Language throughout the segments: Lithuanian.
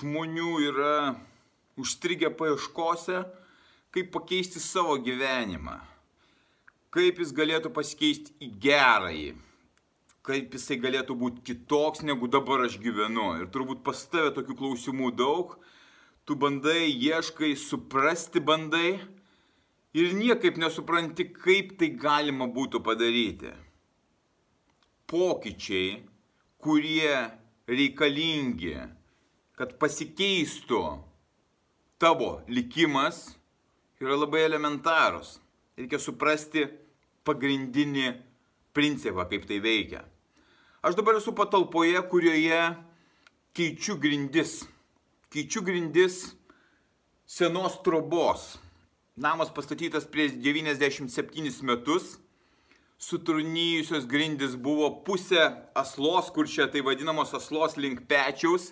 Žmonių yra užstrigę paieškose, kaip pakeisti savo gyvenimą, kaip jis galėtų pasikeisti į gerąjį, kaip jisai galėtų būti kitoks, negu dabar aš gyvenu. Ir turbūt pas tave tokių klausimų daug, tu bandai, ieškai, suprasti bandai ir niekaip nesupranti, kaip tai galima būtų padaryti. Pokyčiai, kurie reikalingi kad pasikeistų tavo likimas, yra labai elementarus. Reikia suprasti pagrindinį principą, kaip tai veikia. Aš dabar esu patalpoje, kurioje keičiu grindis. Keičiu grindis senos trobos. Namas pastatytas prieš 97 metus. Sutrunėjusios grindis buvo pusė aslos, kur čia tai vadinamos aslos link pečiaus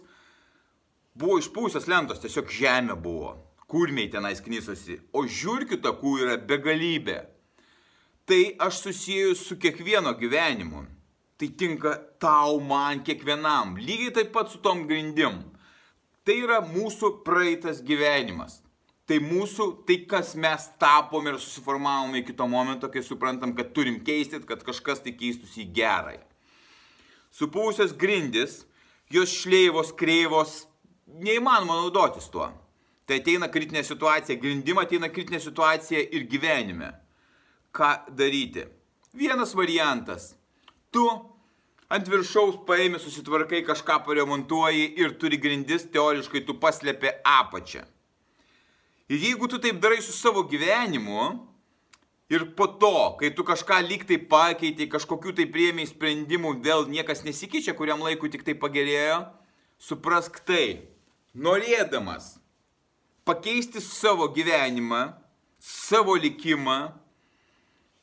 Buvo išpūsęs lentos, tiesiog žemė buvo. Kurmiai tenais knysosi. O žiūrkių takų yra begalybė. Tai aš susijęju su kiekvieno gyvenimu. Tai tinka tau, man, kiekvienam. Lygiai taip pat su tom grindim. Tai yra mūsų praeitas gyvenimas. Tai mūsų, tai kas mes tapom ir susiformavome iki to momento, kai suprantam, kad turim keisti, kad kažkas tai keistųsi į gerai. Supūsios grindis, jos šleivos, kreivos, neįmanoma naudotis tuo. Tai ateina kritinė situacija, grindimą ateina kritinė situacija ir gyvenime. Ką daryti? Vienas variantas. Tu ant viršaus paėmė, susitvarkai, kažką paremontuoji ir turi grindis, teoriškai tu paslėpė apačią. Ir jeigu tu taip darai su savo gyvenimu, ir po to, kai tu kažką lyg tai pakeitei, kažkokių tai priemiai sprendimų, vėl niekas nesikeičia, kuriam laikui tik tai pagerėjo, suprask tai norėdamas pakeisti savo gyvenimą, savo likimą,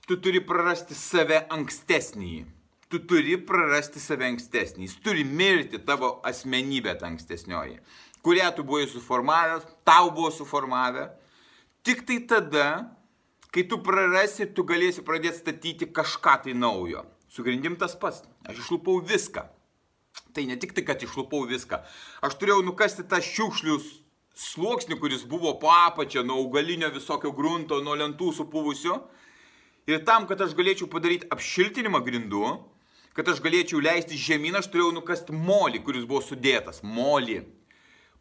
tu turi prarasti save ankstesnį. Tu turi prarasti save ankstesnį. Jis turi mirti tavo asmenybę tą ankstesnioji, kurią tu buvai suformavęs, tau buvo suformavę. Tik tai tada, kai tu prarasi, tu galėsi pradėti statyti kažką tai naujo. Sugrindim tas pats. Aš išlupau viską. Tai ne tik tai, kad išlupau viską. Aš turėjau nukasti tą šiukšlių sluoksnį, kuris buvo po apačią nuo augalinio visokio grunto, nuo lentų supuvusio. Ir tam, kad aš galėčiau padaryti apšiltinimą grindų, kad aš galėčiau leisti žemyn, aš turėjau nukasti molį, kuris buvo sudėtas. Molį.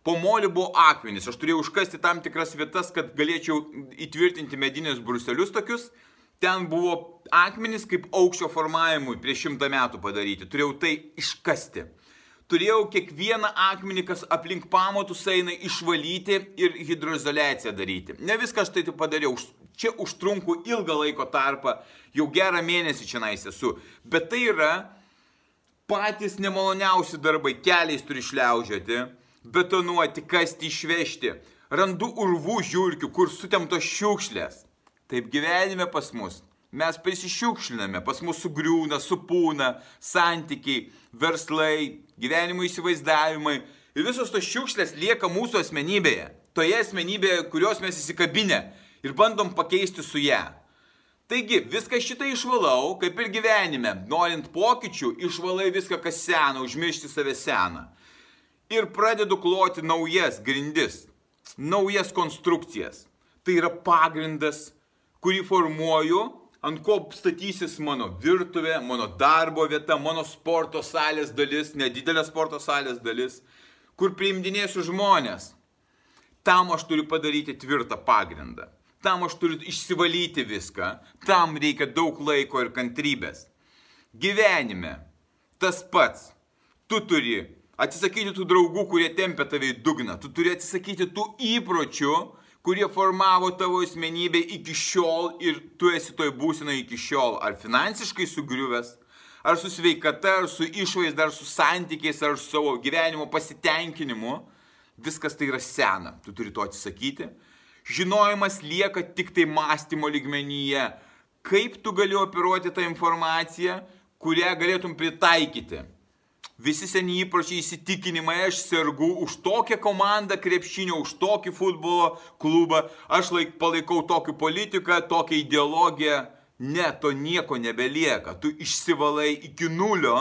Po molį buvo akmenys. Aš turėjau užkasti tam tikras vietas, kad galėčiau įtvirtinti medinius bruselius tokius Ten buvo akmenys kaip aukščio formavimui prieš šimtą metų padaryti. Turėjau tai iškasti. Turėjau kiekvieną akmenį, kas aplink pamatus eina, išvalyti ir hidroizolaciją daryti. Ne viską aš tai padariau. Čia užtrunku ilgą laiko tarpą, jau gerą mėnesį čia nais esu. Bet tai yra patys nemaloniausi darbai. Keliais turi šliaužioti, betonuoti, kasti, išvežti. Randu urvų žiūrkių, kur sutemtos šiukšlės Taip gyvenime pas mus. Mes prisišiukšliname, pas mus sugriūna, supūna, santykiai, verslai, gyvenimo įsivaizdavimai. Ir visos tos šiukšlės lieka mūsų asmenybėje. Toje asmenybėje, kurios mes įsikabinę ir bandom pakeisti su ją. Taigi, viską šitą išvalau, kaip ir gyvenime. Norint pokyčių, išvalai viską, kas sena, užmiršti save seną. Ir pradedu kloti naujas grindis, naujas konstrukcijas. Tai yra pagrindas kurį formuoju, ant ko statysis mano virtuvė, mano darbo vieta, mano sporto salės dalis, nedidelė sporto salės dalis, kur priimdinėsiu žmonės. Tam aš turiu padaryti tvirtą pagrindą. Tam aš turiu išsivalyti viską. Tam reikia daug laiko ir kantrybės. Gyvenime tas pats. Tu turi atsisakyti tų draugų, kurie tempia tave į dugną. Tu turi atsisakyti tų įpročių, kurie formavo tavo asmenybę iki šiol ir tu esi toj būsinoje iki šiol. Ar finansiškai sugriuvęs, ar su sveikata, ar su išvaizda, ar su santykiais, ar su savo gyvenimo pasitenkinimu. Viskas tai yra sena, tu turi to atsisakyti. Žinojimas lieka tik tai mąstymo lygmenyje. Kaip tu gali operuoti tą informaciją, kurią galėtum pritaikyti. Visi seni įpročiai įsitikinimai, aš sergu už tokią komandą krepšinio, už tokį futbolo klubą, aš laik, palaikau tokį politiką, tokią ideologiją. Ne, to nieko nebelieka. Tu išsivalai iki nulio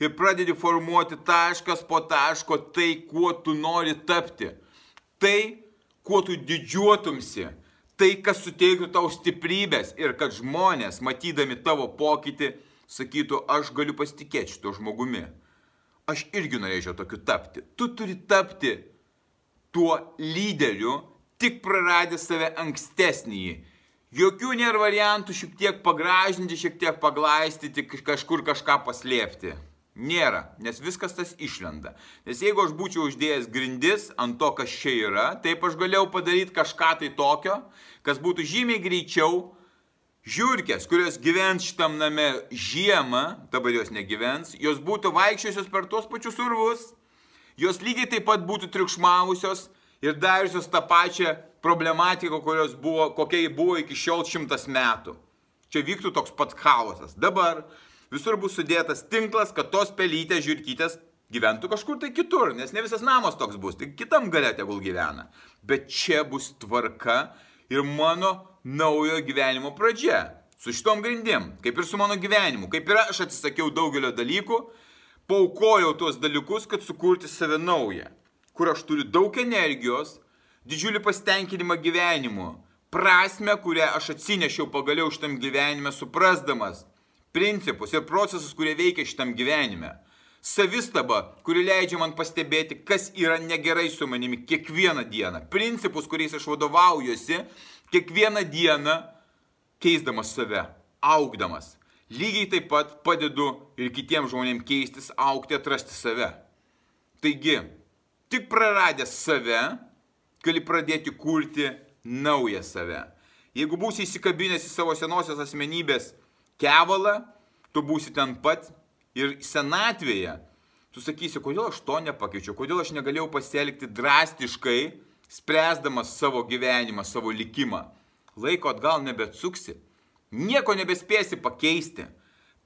ir pradedi formuoti taškas po taško tai, kuo tu nori tapti. Tai, kuo tu didžiuotumsi. Tai, kas suteiktų tau stiprybės ir kad žmonės, matydami tavo pokytį, sakytų, aš galiu pasitikėti šito žmogumi aš irgi norėčiau tokiu tapti. Tu turi tapti tuo lyderiu, tik praradęs save ankstesnįjį. Jokių nėra variantų šiek tiek pagražinti, šiek tiek paglaistyti, kažkur kažką paslėpti. Nėra, nes viskas tas išlenda. Nes jeigu aš būčiau uždėjęs grindis ant to, kas čia yra, taip aš galėjau padaryti kažką tai tokio, kas būtų žymiai greičiau Žiūrkės, kurios gyvens šitam name žiemą, dabar jos negyvens, jos būtų vaikščiosios per tuos pačius urvus, jos lygiai taip pat būtų triukšmavusios ir dariusios tą pačią problematiką, buvo, kokia buvo iki šiol šimtas metų. Čia vyktų toks pat chaosas. Dabar visur bus sudėtas tinklas, kad tos pelytės žiūrkytės gyventų kažkur tai kitur, nes ne visas namas toks bus, tik kitam gale tegul gyvena. Bet čia bus tvarka ir mano naujo gyvenimo pradžia. Su šitom grindim, kaip ir su mano gyvenimu. Kaip ir aš atsisakiau daugelio dalykų, paukojau tuos dalykus, kad sukurti save naują. Kur aš turiu daug energijos, didžiulį pasitenkinimą gyvenimu, prasme, kurią aš atsinešiau pagaliau šitam gyvenime, suprasdamas principus ir procesus, kurie veikia šitam gyvenime. Savistaba, kuri leidžia man pastebėti, kas yra negerai su manimi kiekvieną dieną. Principus, kuriais aš vadovaujuosi kiekvieną dieną keisdamas save, augdamas. Lygiai taip pat padedu ir kitiems žmonėms keistis, aukti, atrasti save. Taigi, tik praradęs save, gali pradėti kurti naują save. Jeigu būsi įsikabinęs į savo senosios asmenybės kevalą, tu būsi ten pat ir senatvėje. Tu sakysi, kodėl aš to nepakeičiau, kodėl aš negalėjau pasielgti drastiškai, spręsdamas savo gyvenimą, savo likimą. Laiko atgal nebeatsuksi, nieko nebespėsi pakeisti.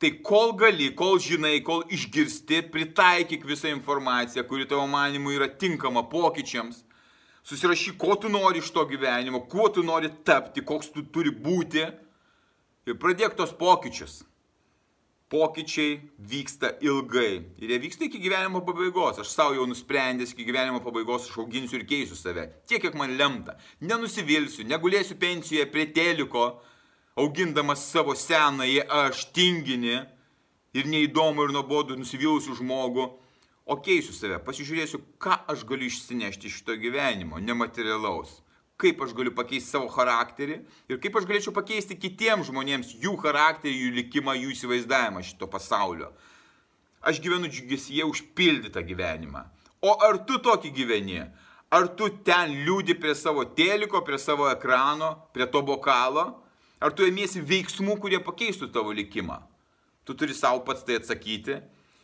Tai kol gali, kol žinai, kol išgirsti, pritaikyk visą informaciją, kuri tavo manimu yra tinkama pokyčiams. Susirašyk, ko tu nori iš to gyvenimo, kuo tu nori tapti, koks tu turi būti. Ir pradėk tos pokyčius pokyčiai vyksta ilgai ir jie vyksta iki gyvenimo pabaigos. Aš savo jau nusprendęs iki gyvenimo pabaigos aš auginsiu ir keisiu save. Tiek, kiek man lemta. Nenusivilsiu, negulėsiu pensijoje prie teliko, augindamas savo senąjį aš tinginį ir neįdomų ir nuobodų nusivylusių žmogų, o keisiu save. Pasižiūrėsiu, ką aš galiu išsinešti iš šito gyvenimo, nematerialaus kaip aš galiu pakeisti savo charakterį ir kaip aš galėčiau pakeisti kitiems žmonėms jų charakterį, jų likimą, jų įsivaizdavimą šito pasaulio. Aš gyvenu džiugesyje užpildytą gyvenimą. O ar tu tokį gyveni? Ar tu ten liūdi prie savo teliko, prie savo ekrano, prie to bokalo? Ar tu ėmiesi veiksmų, kurie pakeistų tavo likimą? Tu turi savo pats tai atsakyti.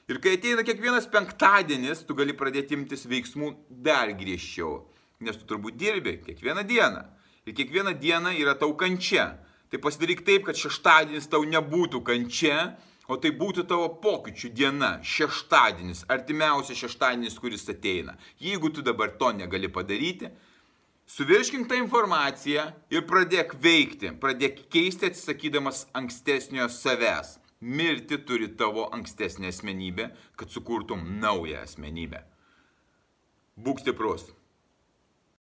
Ir kai ateina kiekvienas penktadienis, tu gali pradėti imtis veiksmų dar griežčiau nes tu turbūt dirbi kiekvieną dieną. Ir kiekvieną dieną yra tau kančia. Tai pasidaryk taip, kad šeštadienis tau nebūtų kančia, o tai būtų tavo pokyčių diena, šeštadienis, artimiausias šeštadienis, kuris ateina. Jeigu tu dabar to negali padaryti, suvirškink tą informaciją ir pradėk veikti, pradėk keisti atsisakydamas ankstesnio savęs. Mirti turi tavo ankstesnė asmenybė, kad sukurtum naują asmenybę. Būk stiprus.